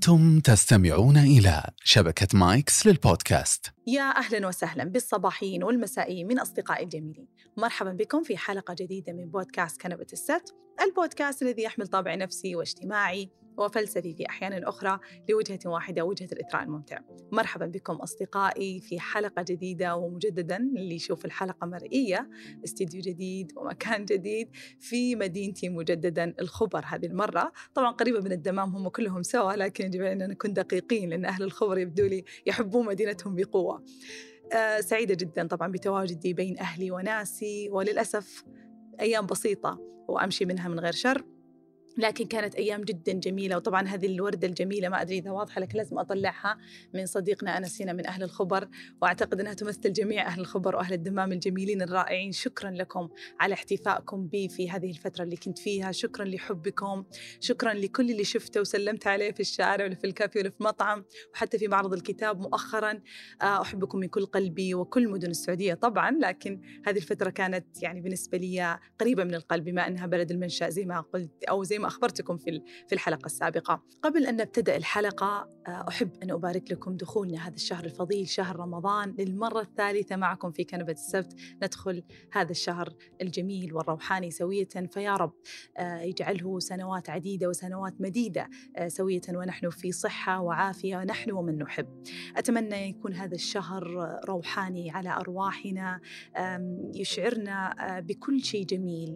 أنتم تستمعون إلى شبكة مايكس للبودكاست. يا أهلا وسهلا بالصباحيين والمسائيين من أصدقائي الجميلين. مرحبا بكم في حلقة جديدة من بودكاست كنبة السبت البودكاست الذي يحمل طابع نفسي واجتماعي وفلسفي في أحيان أخرى لوجهة واحدة وجهة الإثراء الممتع. مرحبا بكم أصدقائي في حلقة جديدة ومجددا اللي يشوف الحلقة مرئية. استديو جديد ومكان جديد في مدينتي مجددا الخبر هذه المرة. طبعا قريبة من الدمام هم كلهم سوا لكن يجب أن نكون دقيقين لأن أهل الخبر يبدو لي يحبون مدينتهم بقوة. آه سعيدة جدا طبعا بتواجدي بين أهلي وناسي وللأسف أيام بسيطة وأمشي منها من غير شر. لكن كانت أيام جدا جميلة وطبعا هذه الوردة الجميلة ما أدري إذا واضحة لكن لازم أطلعها من صديقنا أنس هنا من أهل الخبر وأعتقد أنها تمثل جميع أهل الخبر وأهل الدمام الجميلين الرائعين. شكرا لكم على احتفائكم بي في هذه الفترة اللي كنت فيها. شكرا لحبكم. شكرا لكل اللي شفته وسلمت عليه في الشارع ولا في الكافي ولا في مطعم وحتى في معرض الكتاب مؤخرا. آه، أحبكم من كل قلبي وكل مدن السعودية طبعا لكن هذه الفترة كانت يعني بالنسبة لي قريبة من القلب بما أنها بلد المنشأ زي ما قلت أو زي ما أخبرتكم في في الحلقة السابقة. قبل أن نبتدأ الحلقة آه، أحب أن أبارك لكم دخولنا هذا الشهر الفضيل شهر رمضان. للمرة الثالثة معكم في كنبة السبت ندخل هذا الشهر الجميل والروحاني سوية. فيا رب آه، يجعله سنوات عديدة وسنوات مديدة آه، سوية. ونحن في صحة وعافية ونحن ومن نحب. أتمنى يكون هذا الشهر روحاني على أرواحنا يشعرنا بكل شيء جميل.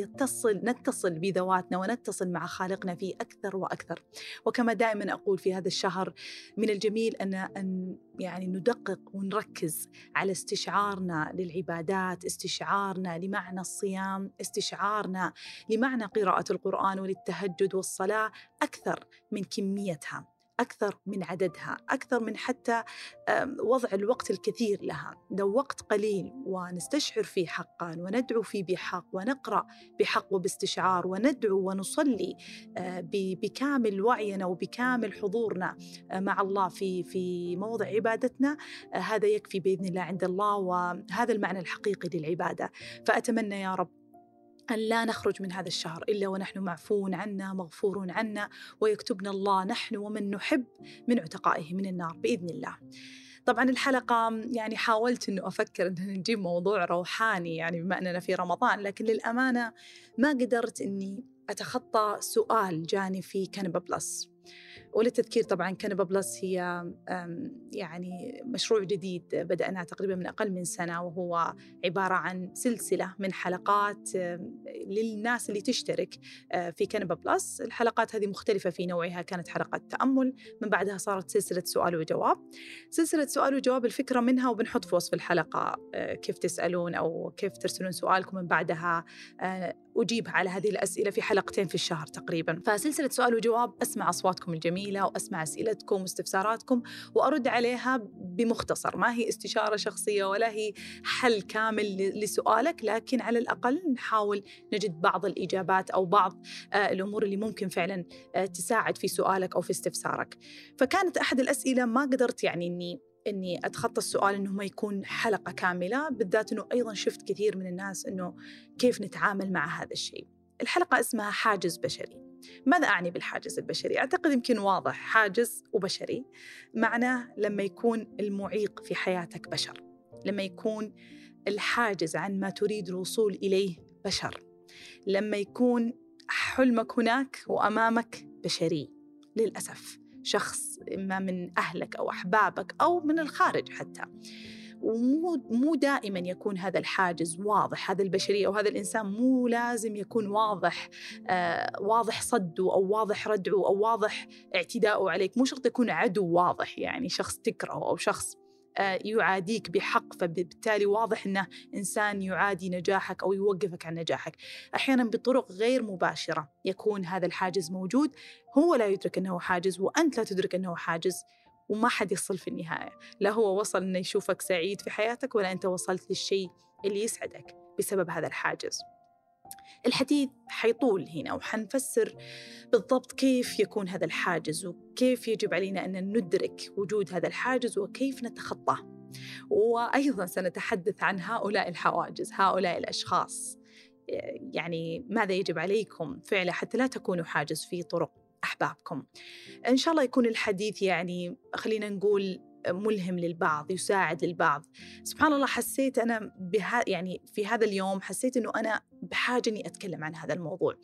يتصل نتصل بذواتنا ونتصل مع خالقنا فيه أكثر وأكثر. وكما دائما أقول في هذا الشهر من الجميل أن أن يعني ندقق ونركز على استشعارنا للعبادات استشعارنا لمعنى الصيام استشعارنا لمعنى قراءة القرآن وللتهجد والصلاة أكثر من كميتها. أكثر من عددها أكثر من حتى وضع الوقت الكثير لها. لو وقت قليل ونستشعر فيه حقا وندعو فيه بحق ونقرأ بحق وباستشعار وندعو ونصلي آه، بكامل وعينا وبكامل حضورنا آه، مع الله في في موضع عبادتنا آه، هذا يكفي بإذن الله عند الله وهذا المعنى الحقيقي للعبادة. فأتمنى يا رب أن لا نخرج من هذا الشهر إلا ونحن معفون عنا مغفور عنا ويكتبنا الله نحن ومن نحب من عتقائه من النار بإذن الله. طبعا الحلقة يعني حاولت أنه أفكر أن نجيب موضوع روحاني يعني بما أننا في رمضان لكن للأمانة ما قدرت أني أتخطى سؤال جاني في كنبة Plus. وللتذكير طبعا كنبة Plus هي يعني مشروع جديد بدأناه تقريبا من أقل من سنة وهو عبارة عن سلسلة من حلقات للناس اللي تشترك آه، في كنبا بلس الحلقات هذه مختلفة في نوعها كانت حلقات تأمل. من بعدها صارت سلسلة سؤال وجواب. سلسلة سؤال وجواب الفكرة منها وبنحط في وصف الحلقة آه، كيف تسألون أو كيف ترسلون سؤالكم. من بعدها آه، أجيب على هذه الأسئلة في حلقتين في الشهر تقريبا. فسلسلة سؤال وجواب أسمع أصواتكم الجميلة وأسمع أسئلتكم واستفساراتكم وأرد عليها بمختصر ما هي استشارة شخصية ولا هي حل كامل لسؤالك لكن على الأقل نحاول نجد بعض الإجابات أو بعض آه، الأمور اللي ممكن فعلا آه، تساعد في سؤالك أو في استفسارك فكانت أحد الأسئلة ما قدرت يعني أني إني أتخطى السؤال إنه ما يكون حلقة كاملة بالذات إنه أيضا شفت كثير من الناس إنه كيف نتعامل مع هذا الشيء. الحلقة اسمها حاجز بشري. ماذا أعني بالحاجز البشري؟ أعتقد يمكن واضح حاجز وبشري معناه لما يكون المعيق في حياتك بشر، لما يكون الحاجز عن ما تريد الوصول إليه بشر، لما يكون حلمك هناك وأمامك بشري للأسف. شخص إما من أهلك أو أحبابك أو من الخارج حتى ومو مو دائما يكون هذا الحاجز واضح هذا البشرية أو هذا الإنسان مو لازم يكون واضح آه واضح صده أو واضح ردعه أو واضح اعتداؤه عليك. مو شرط يكون عدو واضح يعني شخص تكرهه أو شخص آه، يعاديك بحق فبالتالي واضح إنه إنسان يعادي نجاحك أو يوقفك عن نجاحك. أحيانا بطرق غير مباشرة يكون هذا الحاجز موجود. هو لا يدرك أنه حاجز وأنت لا تدرك أنه حاجز. وما حد يصل في النهاية. لا هو وصل إنه يشوفك سعيد في حياتك ولا أنت وصلت للشيء اللي يسعدك بسبب هذا الحاجز. الحديث حيطول هنا وحنفسر بالضبط كيف يكون هذا الحاجز وكيف يجب علينا أن ندرك وجود هذا الحاجز وكيف نتخطاه. وأيضا سنتحدث عن هؤلاء الحواجز هؤلاء الأشخاص. يعني ماذا يجب عليكم؟ فعله حتى لا تكونوا حاجز في طرق أحبابكم. إن شاء الله يكون الحديث يعني خلينا نقول ملهم للبعض يساعد للبعض. سبحان الله حسيت أنا بها يعني في هذا اليوم حسيت أنه أنا بحاجة أني أتكلم عن هذا الموضوع.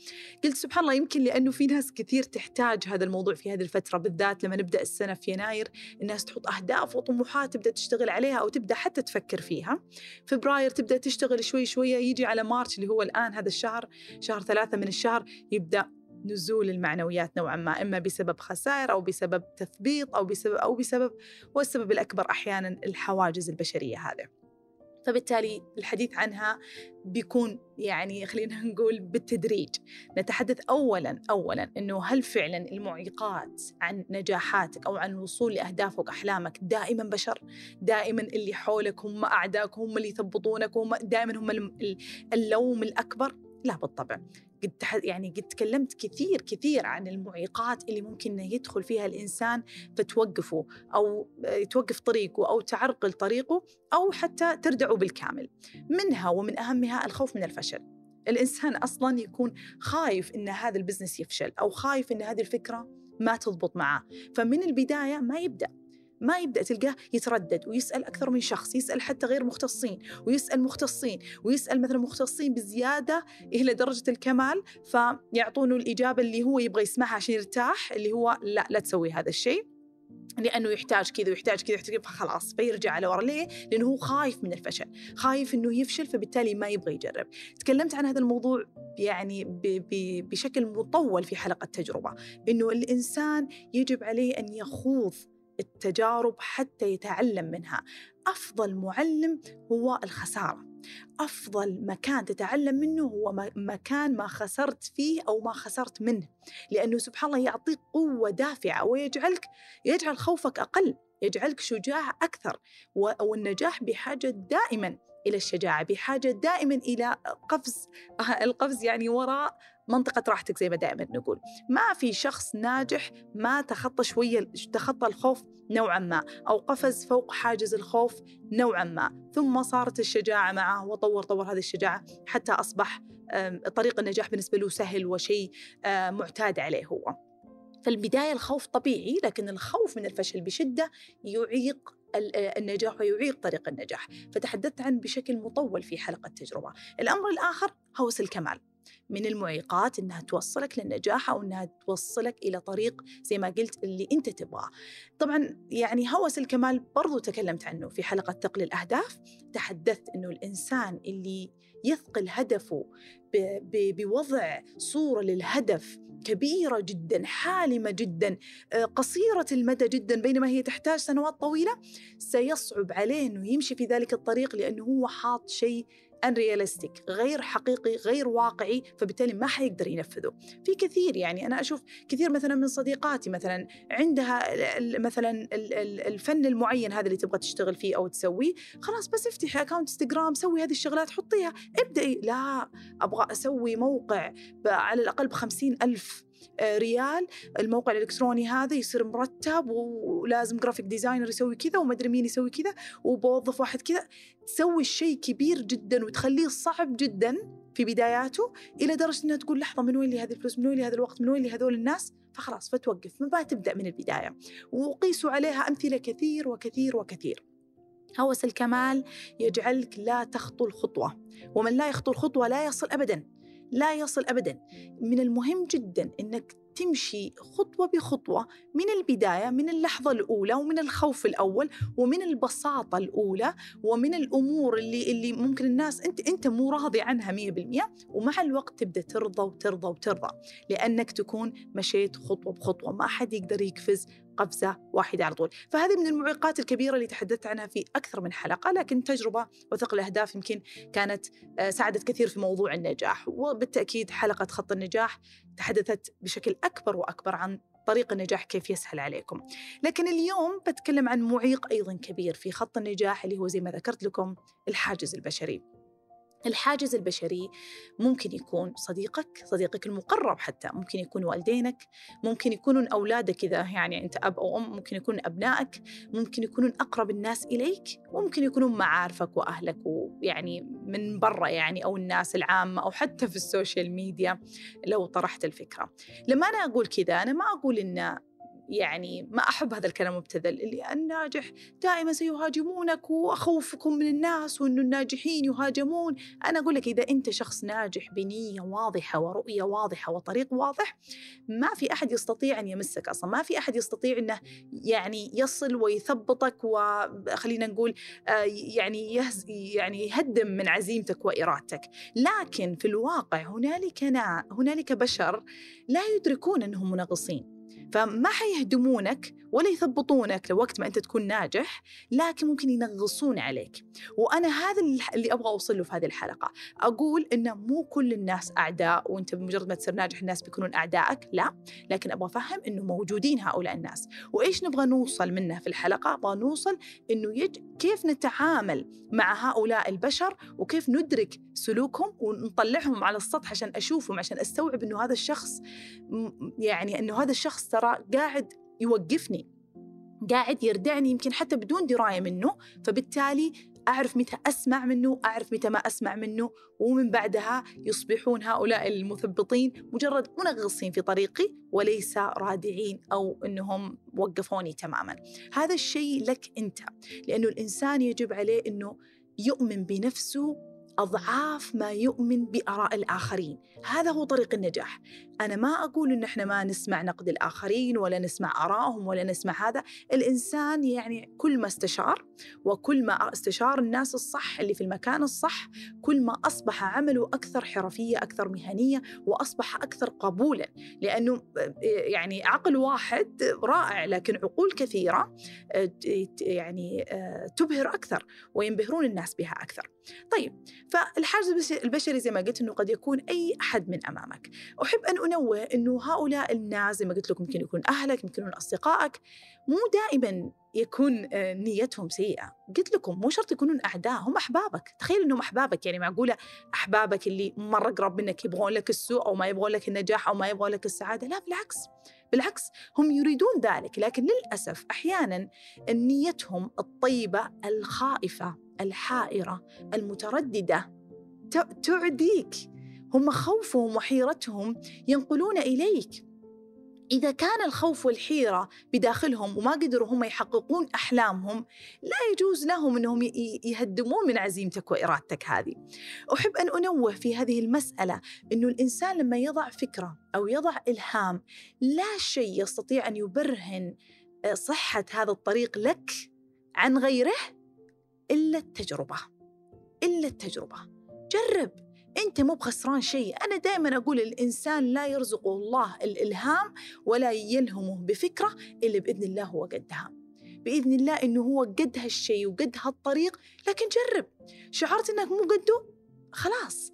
قلت سبحان الله يمكن لأنه في ناس كثير تحتاج هذا الموضوع في هذه الفترة بالذات لما نبدأ السنة في يناير الناس تحط أهداف وطموحات تبدأ تشتغل عليها أو تبدأ حتى تفكر فيها. فبراير تبدأ تشتغل شوي شوية يجي على مارش اللي هو الآن هذا الشهر شهر ثلاثة من الشهر يبدأ نزول المعنويات نوعا ما إما بسبب خسائر أو بسبب تثبيط أو بسبب أو بسبب والسبب الأكبر أحيانا الحواجز البشرية هذه. فبالتالي الحديث عنها بيكون يعني خلينا نقول بالتدريج. نتحدث اولا اولا إنه هل فعلا المعيقات عن نجاحاتك أو عن الوصول لاهدافك واحلامك دائما بشر؟ دائما اللي حولك هم اعدائك هم اللي يثبطونك هم دائما هم اللوم الأكبر؟ لا بالطبع. قد يعني قد تكلمت كثير كثير عن المعيقات اللي ممكن يدخل فيها الإنسان فتوقفه أو توقف طريقه أو تعرقل طريقه أو حتى تردعه بالكامل. منها ومن أهمها الخوف من الفشل. الإنسان أصلا يكون خايف إن هذا البزنس يفشل أو خايف إن هذه الفكرة ما تضبط معه، فمن البداية ما يبدأ ما يبدأ تلقاه يتردد ويسأل أكثر من شخص يسأل حتى غير مختصين ويسأل مختصين ويسأل مثلا مختصين بزيادة إلى درجة الكمال فيعطونه الإجابة اللي هو يبغى يسمعها عشان يرتاح اللي هو لا لا تسوي هذا الشيء لأنه يحتاج كذا ويحتاج كذا يحتاج فخلاص فيرجع على ورا ليه؟ لأنه هو خايف من الفشل، خايف إنه يفشل فبالتالي ما يبغى يجرب. تكلمت عن هذا الموضوع يعني بشكل مطول في حلقة تجربه، إنه الإنسان يجب عليه أن يخوض التجارب حتى يتعلم منها. أفضل معلم هو الخسارة. أفضل مكان تتعلم منه هو مكان ما خسرت فيه أو ما خسرت منه. لأنه سبحان الله يعطيك قوة دافعة ويجعلك يجعل خوفك أقل يجعلك شجاع أكثر. والنجاح بحاجة دائما إلى الشجاعة بحاجة دائما إلى قفز القفز يعني وراء منطقة راحتك زي ما دائما نقول. ما في شخص ناجح ما تخطى شوية تخطى الخوف نوعا ما أو قفز فوق حاجز الخوف نوعا ما. ثم صارت الشجاعة معه وطور طور هذه الشجاعة حتى أصبح طريق النجاح بالنسبة له سهل وشيء معتاد عليه هو. فالبداية الخوف طبيعي لكن الخوف من الفشل بشدة يعيق النجاح ويعيق طريق النجاح. فتحدثت عنه بشكل مطول في حلقة تجربة الأمر الآخر هوس الكمال. من المعيقات إنها توصلك للنجاح أو إنها توصلك إلى طريق زي ما قلت اللي أنت تبغاه. طبعا يعني هوس الكمال برضو تكلمت عنه في حلقة ثقل الأهداف، تحدثت إنه الإنسان اللي يثقل هدفه بوضع صورة للهدف كبيرة جدا حالمة جدا آه، قصيرة المدى جدا بينما هي تحتاج سنوات طويلة سيصعب عليه إنه يمشي في ذلك الطريق لأنه هو حاط شيء unrealistic غير حقيقي غير واقعي فبالتالي ما حيقدر ينفذه. في كثير يعني أنا أشوف كثير مثلا من صديقاتي مثلا عندها مثلا الفن المعين هذا اللي تبغى تشتغل فيه أو تسويه خلاص بس افتحي account انستغرام سوي هذه الشغلات حطيها ابدأي. لا أبغى أسوي موقع على الأقل بخمسين ألف ريال الموقع الإلكتروني هذا يصير مرتب ولازم graphic designer يسوي كذا ومدري مين يسوي كذا وبوظف واحد كذا. تسوي الشيء كبير جدا وتخليه صعب جدا في بداياته إلى درجة إنها تقول لحظة من وين لي هذه الفلوس؟ من وين لي هذا الوقت؟ من وين لي هذول الناس؟ فخلاص فتوقف. ما تبدأ من البداية. وقيسوا عليها أمثلة كثير وكثير وكثير. هوس الكمال يجعلك لا تخطو الخطوة. ومن لا يخطو الخطوة لا يصل ابدا. لا يصل ابدا. من المهم جدا إنك تمشي خطوة بخطوة من البداية من اللحظة الأولى ومن الخوف الأول ومن البساطة الأولى ومن الأمور اللي اللي ممكن الناس أنت أنت مو راضي عنها 100% ومع الوقت تبدأ ترضى وترضى وترضى لأنك تكون مشيت خطوة بخطوة. ما حد يقدر يقفز قفزة واحدة على طول. فهذه من المعيقات الكبيرة اللي تحدثت عنها في أكثر من حلقة لكن تجربة وثق الأهداف يمكن كانت آه، ساعدت كثير في موضوع النجاح. وبالتأكيد حلقة خط النجاح تحدثت بشكل أكبر وأكبر عن طريق النجاح كيف يسهل عليكم. لكن اليوم بتكلم عن معيق أيضا كبير في خط النجاح اللي هو زي ما ذكرت لكم الحاجز البشري. الحاجز البشري ممكن يكون صديقك صديقك المقرب حتى ممكن يكون والدينك ممكن يكونون أولادك إذا يعني أنت أب أو أم ممكن يكون أبنائك ممكن يكونون أقرب الناس إليك وممكن يكونون معارفك وأهلك ويعني من برا يعني أو الناس العامة أو حتى في ال social media لو طرحت الفكرة. لما أنا أقول كذا أنا ما أقول إن يعني ما أحب هذا الكلام المبتذل اللي الناجح دائما سيهاجمونك وأخوفكم من الناس وأنه الناجحين يهاجمون. أنا أقول لك إذا أنت شخص ناجح بنية واضحة ورؤية واضحة وطريق واضح ما في أحد يستطيع أن يمسك أصلا ما في أحد يستطيع أنه يعني يصل ويثبطك وخلينا نقول آه، يعني يهز يعني يهدم من عزيمتك وإرادتك. لكن في الواقع هنالك هنالك بشر لا يدركون أنهم منغصين. فما حيهدمونك؟ ولا يثبطونك لوقت ما أنت تكون ناجح لكن ممكن ينغصون عليك. وأنا هذا اللي أبغى أوصل له في هذه الحلقة. أقول إن مو كل الناس أعداء وأنت بمجرد ما تصير ناجح الناس بيكونون أعدائك لا. لكن أبغى أفهم إنه موجودين هؤلاء الناس. وإيش نبغى نوصل منه في الحلقة؟ أبغى نوصل إنه يج... كيف نتعامل مع هؤلاء البشر وكيف ندرك سلوكهم ونطلعهم على السطح عشان أشوفهم عشان أستوعب إنه هذا الشخص يعني إنه هذا الشخص ترى قاعد يوقفني. قاعد يردعني يمكن حتى بدون دراية منه فبالتالي أعرف متى أسمع منه أعرف متى ما أسمع منه ومن بعدها يصبحون هؤلاء المثبطين مجرد منغصين في طريقي وليس رادعين أو إنهم وقفوني تماما. هذا الشيء لك أنت لأنه الإنسان يجب عليه إنه يؤمن بنفسه أضعاف ما يؤمن بآراء الآخرين. هذا هو طريق النجاح. أنا ما أقول إن إحنا ما نسمع نقد الآخرين ولا نسمع آرائهم ولا نسمع هذا. الإنسان يعني كل ما استشار وكل ما استشار الناس الصح اللي في المكان الصح كل ما أصبح عمله أكثر حرفية أكثر مهنية وأصبح أكثر قبولا. لأنه يعني عقل واحد رائع لكن عقول كثيرة يعني تبهر أكثر وينبهرون الناس بها أكثر. طيب فالحاجز البشري زي ما قلت أنه قد يكون أي أحد من أمامك. أحب أن أنوه أنه هؤلاء الناس زي ما قلت لكم يمكن يكون أهلك يمكن يكون أصدقائك مو دائما يكون آه، نيتهم سيئة. قلت لكم مو شرط يكونون أعداء هم أحبابك. تخيل أنهم أحبابك. يعني معقولة أحبابك اللي مرة قرب منك يبغون لك السوء أو ما يبغون لك النجاح أو ما يبغون لك السعادة. لا بالعكس. بالعكس هم يريدون ذلك. لكن للأسف أحيانا نيتهم الطيبة الخائفة الحائرة المترددة تعديك. هم خوفهم وحيرتهم ينقلون إليك. إذا كان الخوف والحيرة بداخلهم وما قدروا هم يحققون أحلامهم لا يجوز لهم أنهم يهدمون من عزيمتك وإرادتك هذه. أحب أن أنوه في هذه المسألة أنه الإنسان لما يضع فكرة أو يضع إلهام لا شيء يستطيع أن يبرهن آه، صحة هذا الطريق لك عن غيره إلا التجربة. إلا التجربة. جرب. أنت مو بخسران شيء. أنا دائما أقول الإنسان لا يرزقه الله الإلهام ولا يلهمه بفكرة إلا بإذن الله هو قدها. بإذن الله إنه هو قد هالشيء وقد هالطريق. لكن جرب. شعرت إنك مو قده؟ خلاص.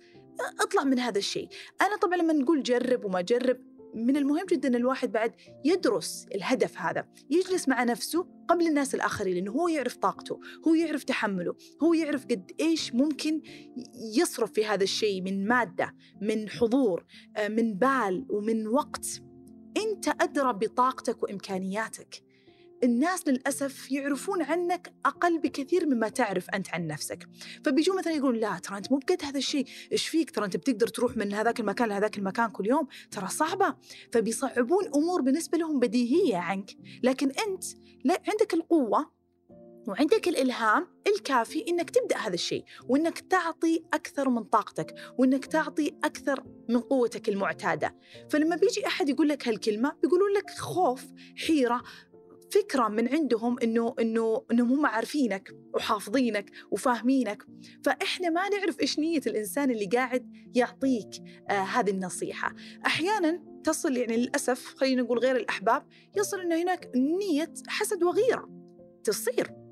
أطلع من هذا الشيء. أنا طبعا لما نقول جرب وما جرب من المهم جدا الواحد بعد يدرس الهدف هذا يجلس مع نفسه قبل الناس الآخرين لأنه هو يعرف طاقته هو يعرف تحمله هو يعرف قد إيش ممكن يصرف في هذا الشيء من مادة من حضور آه، من بال ومن وقت. أنت أدرى بطاقتك وإمكانياتك. الناس للأسف يعرفون عنك أقل بكثير مما تعرف أنت عن نفسك. فبيجوا مثلا يقولون لا ترى أنت مو بقد هذا الشيء. إيش فيك؟ ترى أنت بتقدر تروح من هذاك المكان لهذاك المكان كل يوم؟ ترى صعبة. فبيصعبون أمور بالنسبة لهم بديهية عنك. لكن لا عندك القوة وعندك الإلهام الكافي إنك تبدأ هذا الشيء وإنك تعطي أكثر من طاقتك وإنك تعطي أكثر من قوتك المعتادة. فلما بيجي أحد يقول لك هالكلمة بيقولون لك خوف حيرة فكرة من عندهم إنه إنه إنهم هم عارفينك وحافظينك وفاهمينك. فإحنا ما نعرف إيش نية الإنسان اللي قاعد يعطيك آه هذه النصيحة. أحيانا تصل يعني للأسف خلينا نقول غير الأحباب يصل إنه هناك نية حسد وغيرة تصير.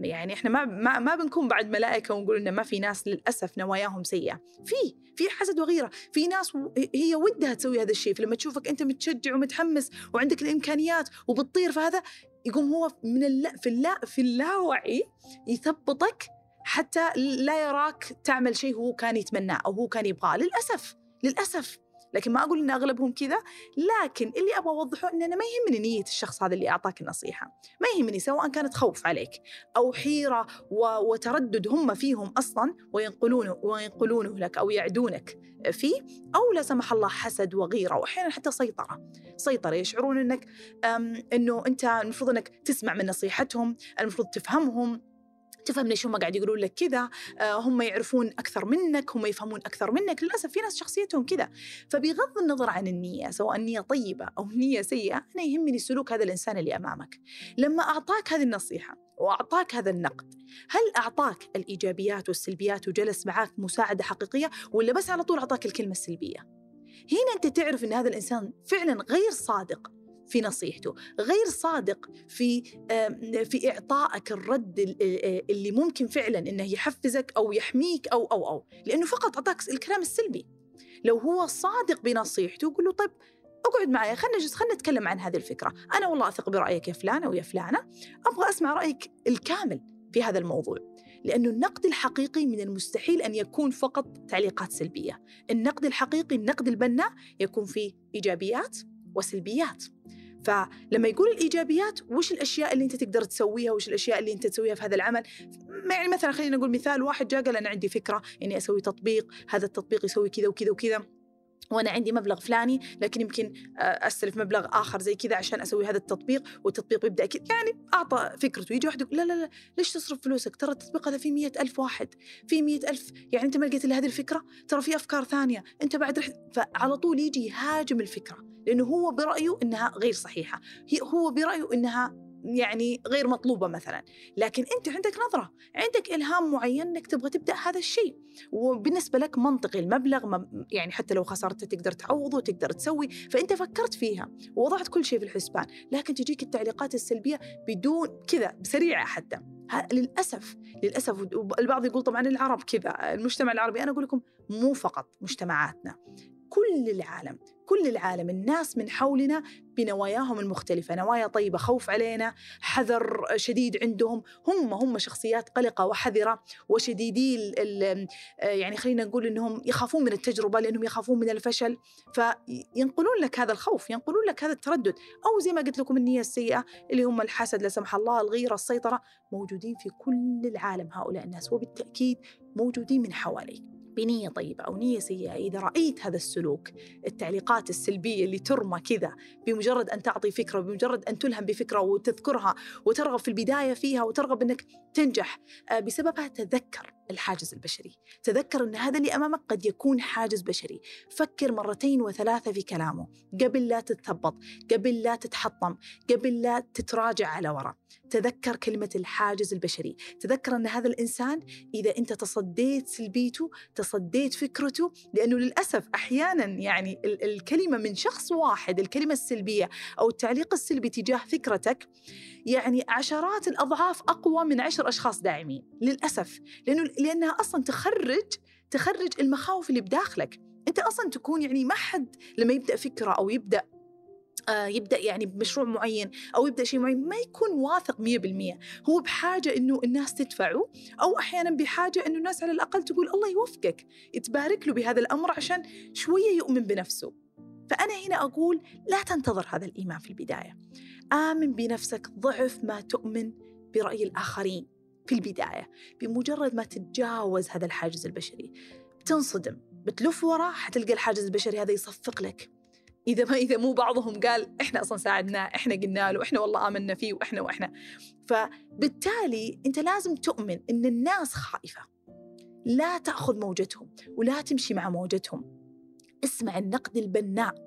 يعني إحنا ما ما, ما بنكون بعد ملائكة ونقول انه ما في ناس للأسف نواياهم سيئة. في في حسد وغيرة. في ناس هي ودها تسوي هذا الشيء. فلما تشوفك أنت متشجع ومتحمس وعندك الإمكانيات وبتطير في هذا يقوم هو من اللا في اللا في اللاوعي يثبطك حتى لا يراك تعمل شيء هو كان يتمناه أو هو كان يبغاه. للأسف للأسف. لكن ما أقول إن أغلبهم كذا لكن اللي أبغى أوضحه إن أنا ما يهمني نية الشخص هذا اللي أعطاك النصيحة. ما يهمني سواء كانت خوف عليك أو حيرة وتردد هم فيهم أصلا وينقلونه وينقلونه لك أو يعدونك فيه أو لا سمح الله حسد وغيرة وأحيانا حتى سيطرة. سيطرة يشعرون أنك أنه أنت المفروض أنك تسمع من نصيحتهم المفروض تفهمهم. تفهم ليش هم قاعد يقولون لك كذا آه، هم يعرفون أكثر منك هم يفهمون أكثر منك. للأسف في ناس شخصيتهم كذا. فبغض النظر عن النية سواء النية طيبة أو نية سيئة أنا يهمني سلوك هذا الإنسان اللي أمامك. لما أعطاك هذه النصيحة وأعطاك هذا النقد هل أعطاك الإيجابيات والسلبيات وجلس معاك مساعدة حقيقية ولا بس على طول أعطاك الكلمة السلبية؟ هنا أنت تعرف أن هذا الإنسان فعلا غير صادق في نصيحته. غير صادق في في إعطائك الرد اللي ممكن فعلا إنه يحفزك أو يحميك أو أو أو. لأنه فقط أعطاك الكلام السلبي. لو هو صادق بنصيحته قول له طيب اقعد معي خلينا نجلس خلينا نتكلم عن هذه الفكرة. أنا والله أثق برأيك يا فلان أو يا فلانة. أبغى أسمع رأيك الكامل في هذا الموضوع. لأنه النقد الحقيقي من المستحيل أن يكون فقط تعليقات سلبية. النقد الحقيقي النقد البناء يكون فيه إيجابيات وسلبيات. فلما يقول الإيجابيات وش الأشياء اللي أنت تقدر تسويها وش الأشياء اللي أنت تسويها في هذا العمل؟ يعني مثلا خلينا نقول مثال واحد جاء قال أنا عندي فكرة إني أسوي تطبيق هذا التطبيق يسوي كذا وكذا وكذا وأنا عندي مبلغ فلاني لكن يمكن آه، أستلف مبلغ آخر زي كذا عشان أسوي هذا التطبيق والتطبيق يبدأ كذا يعني أعطى فكرته يجي واحد يقول لا لا لا ليش تصرف فلوسك؟ ترى التطبيق هذا فيه مية ألف واحد فيه مية ألف يعني أنت ما لقيت إلا هذه الفكرة؟ ترى في أفكار ثانية أنت بعد رحت فعلى طول يجي يهاجم الفكرة. لأنه هو برأيه إنها غير صحيحة. هو برأيه إنها يعني غير مطلوبة مثلا. لكن أنت عندك نظرة عندك إلهام معين أنك تبغى تبدأ هذا الشيء. وبالنسبة لك منطقي المبلغ يعني حتى لو خسرت تقدر تعوضه وتقدر تسوي. فأنت فكرت فيها ووضعت كل شيء في الحسبان. لكن تجيك التعليقات السلبية بدون كذا سريعة حتى. للأسف للأسف البعض يقول طبعا العرب كذا المجتمع العربي. أنا أقول لكم مو فقط مجتمعاتنا كل العالم كل العالم الناس من حولنا بنواياهم المختلفة نوايا طيبة خوف علينا حذر شديد عندهم هم هم شخصيات قلقة وحذرة وشديدي يعني خلينا نقول أنهم يخافون من التجربة لأنهم يخافون من الفشل فينقلون لك هذا الخوف ينقلون لك هذا التردد أو زي ما قلت لكم النية السيئة اللي هم الحسد لا سمح الله الغيرة السيطرة موجودين في كل العالم هؤلاء الناس وبالتأكيد موجودين من حواليك. بنية طيبة أو نية سيئة. إذا رأيت هذا السلوك التعليقات السلبية اللي ترمى كذا بمجرد أن تعطي فكرة بمجرد أن تلهم بفكرة وتذكرها وترغب في البداية فيها وترغب أنك تنجح آه، بسببها تذكر. الحاجز البشري. تذكر أن هذا اللي أمامك قد يكون حاجز بشري. فكر مرتين وثلاثة في كلامه. قبل لا تتثبط قبل لا تتحطم قبل لا تتراجع على وراء تذكر كلمة الحاجز البشري. تذكر أن هذا الإنسان إذا أنت تصديت سلبيته تصديت فكرته لأنه للأسف أحيانا يعني الكلمة من شخص واحد الكلمة السلبية أو التعليق السلبي تجاه فكرتك يعني عشرات الأضعاف أقوى من عشر أشخاص داعمين. للأسف. لأنه لأنها أصلا تخرج تخرج المخاوف اللي بداخلك. أنت أصلا تكون يعني ما حد لما يبدأ فكرة أو يبدأ آه يبدأ يعني بمشروع معين أو يبدأ شيء معين ما يكون واثق 100% هو بحاجة إنه الناس تدفعه أو أحيانا بحاجة إنه الناس على الأقل تقول الله يوفقك تبارك له بهذا الأمر عشان شوية يؤمن بنفسه. فأنا هنا أقول لا تنتظر هذا الإيمان في البداية. آمن بنفسك ضعف ما تؤمن برأي الآخرين. في البداية بمجرد ما تتجاوز هذا الحاجز البشري. بتنصدم بتلف وراه حتلقى الحاجز البشري هذا يصفق لك. إذا ما إذا مو بعضهم قال إحنا أصلا ساعدناه إحنا قلنا له إحنا والله آمنا فيه وإحنا وإحنا. فبالتالي أنت لازم تؤمن إن الناس خائفة. لا تأخذ موجتهم ولا تمشي مع موجتهم. اسمع النقد البناء.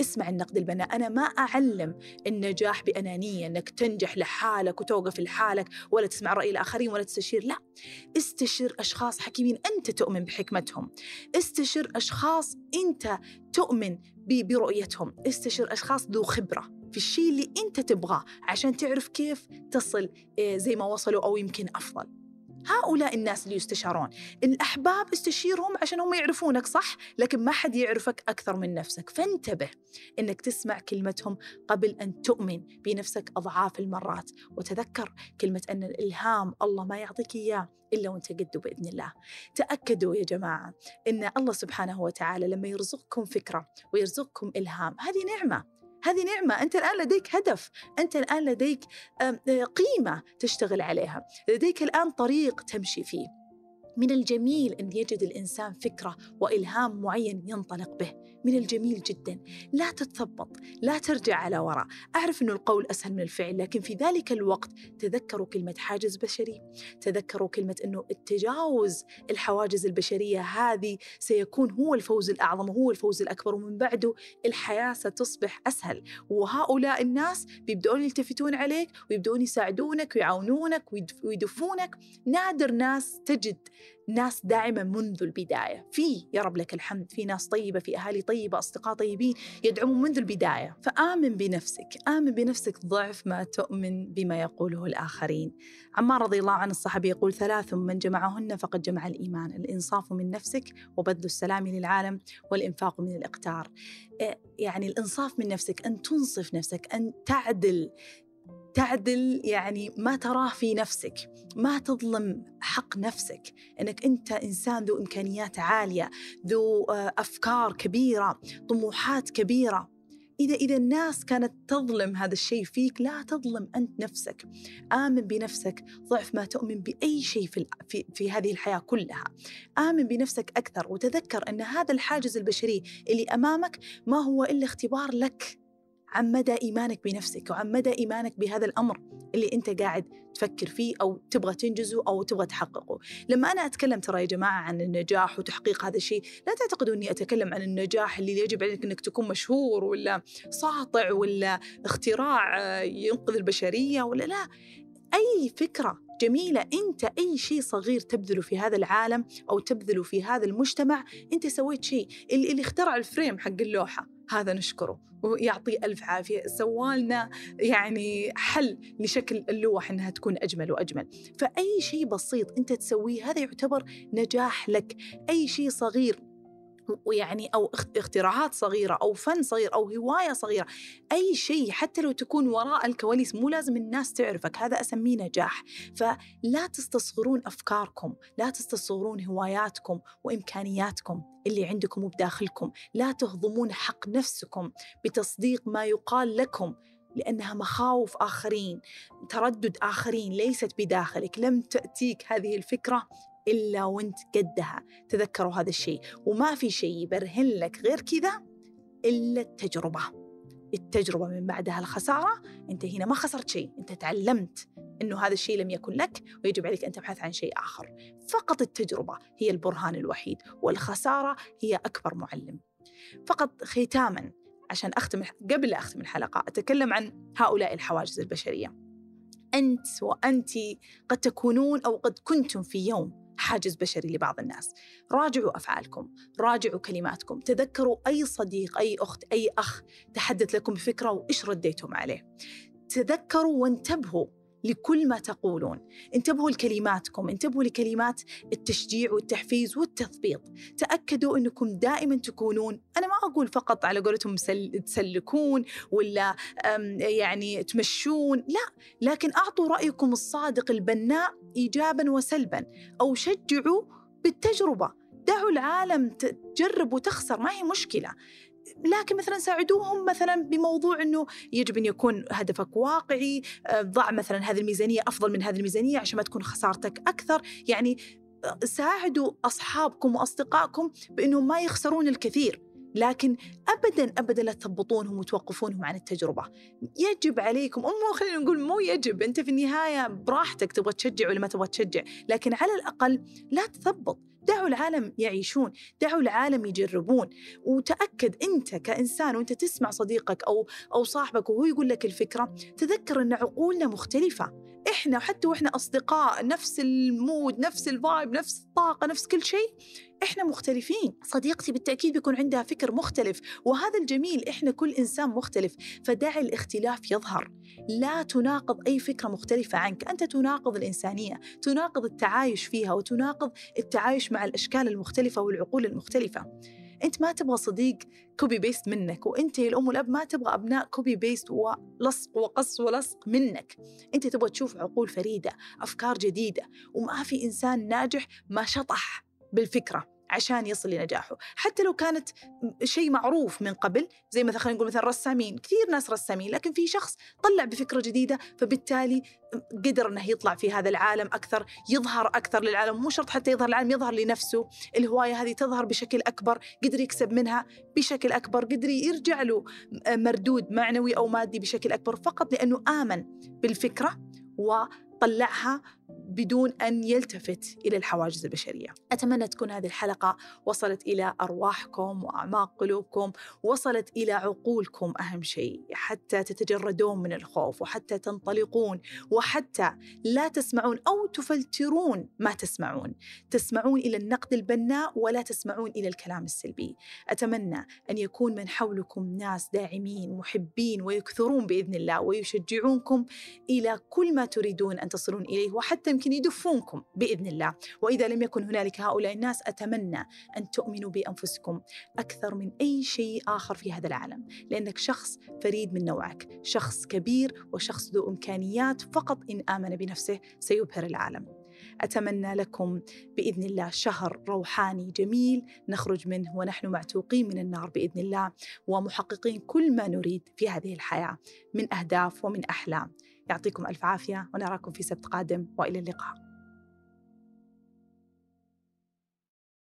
اسمع النقد البناء. أنا ما أعلم النجاح بأنانية أنك تنجح لحالك وتوقف لحالك ولا تسمع رأي الآخرين ولا تستشير. لا استشر أشخاص حكيمين أنت تؤمن بحكمتهم. استشر أشخاص أنت تؤمن برؤيتهم. استشر أشخاص ذو خبرة في الشيء اللي أنت تبغاه عشان تعرف كيف تصل آه، زي ما وصلوا أو يمكن أفضل. هؤلاء الناس اللي يستشارون الأحباب استشيرهم عشان هم يعرفونك صح؟ لكن ما حد يعرفك أكثر من نفسك. فانتبه أنك تسمع كلمتهم قبل أن تؤمن بنفسك أضعاف المرات وتذكر كلمة أن الإلهام الله ما يعطيك إياه إلا وأنت قده بإذن الله. تأكدوا يا جماعة أن الله سبحانه وتعالى لما يرزقكم فكرة ويرزقكم إلهام هذه نعمة. هذه نعمة أنت الآن لديك هدف أنت الآن لديك قيمة تشتغل عليها لديك الآن طريق تمشي فيه. من الجميل أن يجد الإنسان فكرة وإلهام معين ينطلق به. من الجميل جدا. لا تتثبط لا ترجع على وراء. أعرف أن القول أسهل من الفعل لكن في ذلك الوقت تذكروا كلمة حاجز بشري. تذكروا كلمة أنه التجاوز الحواجز البشرية هذه سيكون هو الفوز الأعظم وهو الفوز الأكبر. ومن بعده الحياة ستصبح أسهل. وهؤلاء الناس بيبدأون يلتفتون عليك ويبدأون يساعدونك ويعاونونك ويدفونك. نادر ناس تجد ناس داعمة منذ البداية. في يا رب لك الحمد في ناس طيبة في أهالي طيبة أصدقاء طيبين يدعمون منذ البداية. فآمن بنفسك آمن بنفسك ضعف ما تؤمن بما يقوله الآخرين. عمار رضي الله عنه الصحابي يقول ثلاث من جمعهن فقد جمع الإيمان. الإنصاف من نفسك وبذل السلام للعالم والإنفاق من الإقتار. إيه، يعني الإنصاف من نفسك أن تنصف نفسك أن تعدل. تعدل يعني ما تراه في نفسك ما تظلم حق نفسك. إنك أنت إنسان ذو إمكانيات عالية ذو آه، أفكار كبيرة طموحات كبيرة. إذا إذا الناس كانت تظلم هذا الشيء فيك لا تظلم أنت نفسك. آمن بنفسك. ضعف ما تؤمن بأي شيء في, في, في هذه الحياة كلها. آمن بنفسك أكثر وتذكر أن هذا الحاجز البشري اللي أمامك ما هو إلا اختبار لك. عن مدى إيمانك بنفسك وعن مدى إيمانك بهذا الأمر اللي أنت قاعد تفكر فيه أو تبغى تنجزه أو تبغى تحققه. لما أنا أتكلم ترى يا جماعة عن النجاح وتحقيق هذا الشيء لا تعتقدوا أني أتكلم عن النجاح اللي يجب عليك أنك تكون مشهور ولا ساطع ولا اختراع ينقذ البشرية ولا لا. أي فكرة جميلة أنت أي شيء صغير تبذله في هذا العالم أو تبذله في هذا المجتمع أنت سويت شيء. اللي اخترع الفريم حق اللوحة. هذا نشكره ويعطيه ألف عافية سوالنا يعني حل لشكل اللوح أنها تكون أجمل وأجمل. فأي شيء بسيط أنت تسويه هذا يعتبر نجاح لك. أي شيء صغير ويعني أو اختراعات صغيرة أو فن صغير أو هواية صغيرة أي شيء حتى لو تكون وراء الكواليس مو لازم الناس تعرفك هذا أسميه نجاح. فلا تستصغرون أفكاركم لا تستصغرون هواياتكم وإمكانياتكم اللي عندكم وبداخلكم. لا تهضمون حق نفسكم بتصديق ما يقال لكم لأنها مخاوف آخرين تردد آخرين ليست بداخلك. لم تأتيك هذه الفكرة إلا وأنت قدها تذكروا هذا الشيء وما في شيء يبرهن لك غير كذا إلا التجربة. التجربة من بعدها الخسارة أنت هنا ما خسرت شيء أنت تعلمت أنه هذا الشيء لم يكن لك ويجب عليك أن تبحث عن شيء آخر. فقط التجربة هي البرهان الوحيد والخسارة هي أكبر معلم. فقط ختاما عشان أختم قبل لا أختم الحلقة أتكلم عن هؤلاء الحواجز البشرية. أنت وأنت قد تكونون أو قد كنتم في يوم حاجز بشري لبعض الناس. راجعوا أفعالكم راجعوا كلماتكم تذكروا أي صديق أي أخت أي أخ تحدث لكم بفكرة وإيش رديتم عليه. تذكروا وانتبهوا لكل ما تقولون. انتبهوا لكلماتكم انتبهوا لكلمات التشجيع والتحفيز والتثبيط. تأكدوا أنكم دائما تكونون أنا ما أقول فقط على قولتهم تسلكون ولا يعني تمشون لا. لكن أعطوا رأيكم الصادق البناء إيجابا وسلبا أو شجعوا بالتجربة. دعوا العالم تجرب وتخسر ما هي مشكلة. لكن مثلا ساعدوهم مثلا بموضوع إنه يجب أن يكون هدفك واقعي آه، ضع مثلا هذه الميزانية أفضل من هذه الميزانية عشان ما تكون خسارتك أكثر. يعني آه، ساعدوا أصحابكم وأصدقائكم بإنهم ما يخسرون الكثير لكن ابدا ابدا لا تثبطونهم وتوقفونهم عن التجربة. يجب عليكم مو خلينا نقول مو يجب أنت في النهاية براحتك تبغى تشجع ولا ما تبغى تشجع لكن على الأقل لا تثبط دعوا العالم يعيشون دعوا العالم يجربون. وتأكد أنت كإنسان وأنت تسمع صديقك أو أو صاحبك وهو يقول لك الفكرة تذكر أن عقولنا مختلفة. إحنا حتى وإحنا أصدقاء نفس ال mood نفس ال vibe نفس الطاقة نفس كل شيء إحنا مختلفين. صديقتي بالتأكيد بيكون عندها فكر مختلف وهذا الجميل إحنا كل إنسان مختلف فدع الاختلاف يظهر. لا تناقض أي فكرة مختلفة عنك أنت تناقض الإنسانية تناقض التعايش فيها وتناقض التعايش مع الأشكال المختلفة والعقول المختلفة. أنت ما تبغى صديق copy paste منك وأنت الأم والأب ما تبغى أبناء copy paste ولصق وقص ولصق منك. أنت تبغى تشوف عقول فريدة أفكار جديدة وما في إنسان ناجح ما شطح بالفكرة. عشان يصل لنجاحه. حتى لو كانت شيء معروف من قبل زي مثلا خلينا نقول مثلا رسامين كثير ناس رسامين لكن في شخص طلع بفكرة جديدة فبالتالي قدر إنه يطلع في هذا العالم أكثر يظهر أكثر للعالم. مو شرط حتى يظهر للعالم يظهر لنفسه. الهواية هذه تظهر بشكل أكبر قدر يكسب منها بشكل أكبر قدر يرجع له مردود معنوي أو مادي بشكل أكبر فقط لأنه آمن بالفكرة وطلعها بدون أن يلتفت إلى الحواجز البشرية. أتمنى تكون هذه الحلقة وصلت إلى أرواحكم وأعماق قلوبكم وصلت إلى عقولكم أهم شيء حتى تتجردون من الخوف وحتى تنطلقون وحتى لا تسمعون أو تفلترون ما تسمعون. تسمعون إلى النقد البناء ولا تسمعون إلى الكلام السلبي. أتمنى أن يكون من حولكم ناس داعمين محبين ويكثرون بإذن الله ويشجعونكم إلى كل ما تريدون أن تصلون إليه وحتى يمكن يدفونكم بإذن الله، وإذا لم يكن هنالك هؤلاء الناس أتمنى أن تؤمنوا بأنفسكم أكثر من أي شيء آخر في هذا العالم، لأنك شخص فريد من نوعك، شخص كبير وشخص ذو إمكانيات فقط إن آمن بنفسه سيبهر العالم. أتمنى لكم بإذن الله شهر روحاني جميل نخرج منه ونحن معتوقين من النار بإذن الله ومحققين كل ما نريد في هذه الحياة من أهداف ومن أحلام يعطيكم ألف عافية ونراكم في سبت قادم وإلى اللقاء.